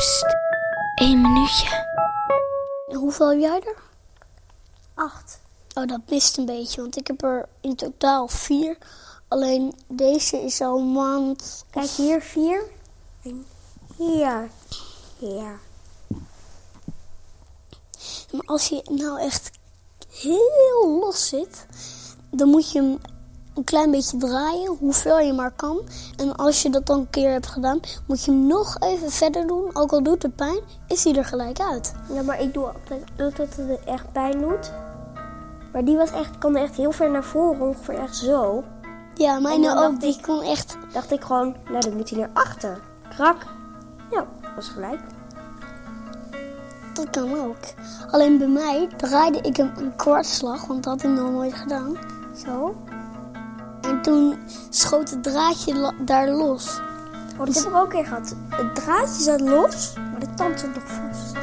Psst, één minuutje. Hoeveel heb jij er? Acht. Oh, dat mist een beetje, want ik heb er in totaal vier. Alleen deze is al een maand. Kijk, hier vier. En hier. Hier. Maar als je nou echt heel los zit, dan moet je hem een klein beetje draaien, hoeveel je maar kan. En als je dat dan een keer hebt gedaan, moet je hem nog even verder doen. Ook al doet het pijn, is hij er gelijk uit. Ja, maar ik doe altijd dat het echt pijn doet. Maar die was echt, kon echt heel ver naar voren, ongeveer echt zo. Ja, mijne dan ook. Die ik- kon echt... Dacht ik gewoon, nou dan moet hij naar achter. Krak. Ja, was gelijk. Dat kan ook. Alleen bij mij draaide ik hem een kwartslag, want dat had ik nog nooit gedaan. Zo. En toen schoot het draadje daar los. Oh, dat heb ik ook een gehad. Het draadje zat los, maar de tand zat nog vast.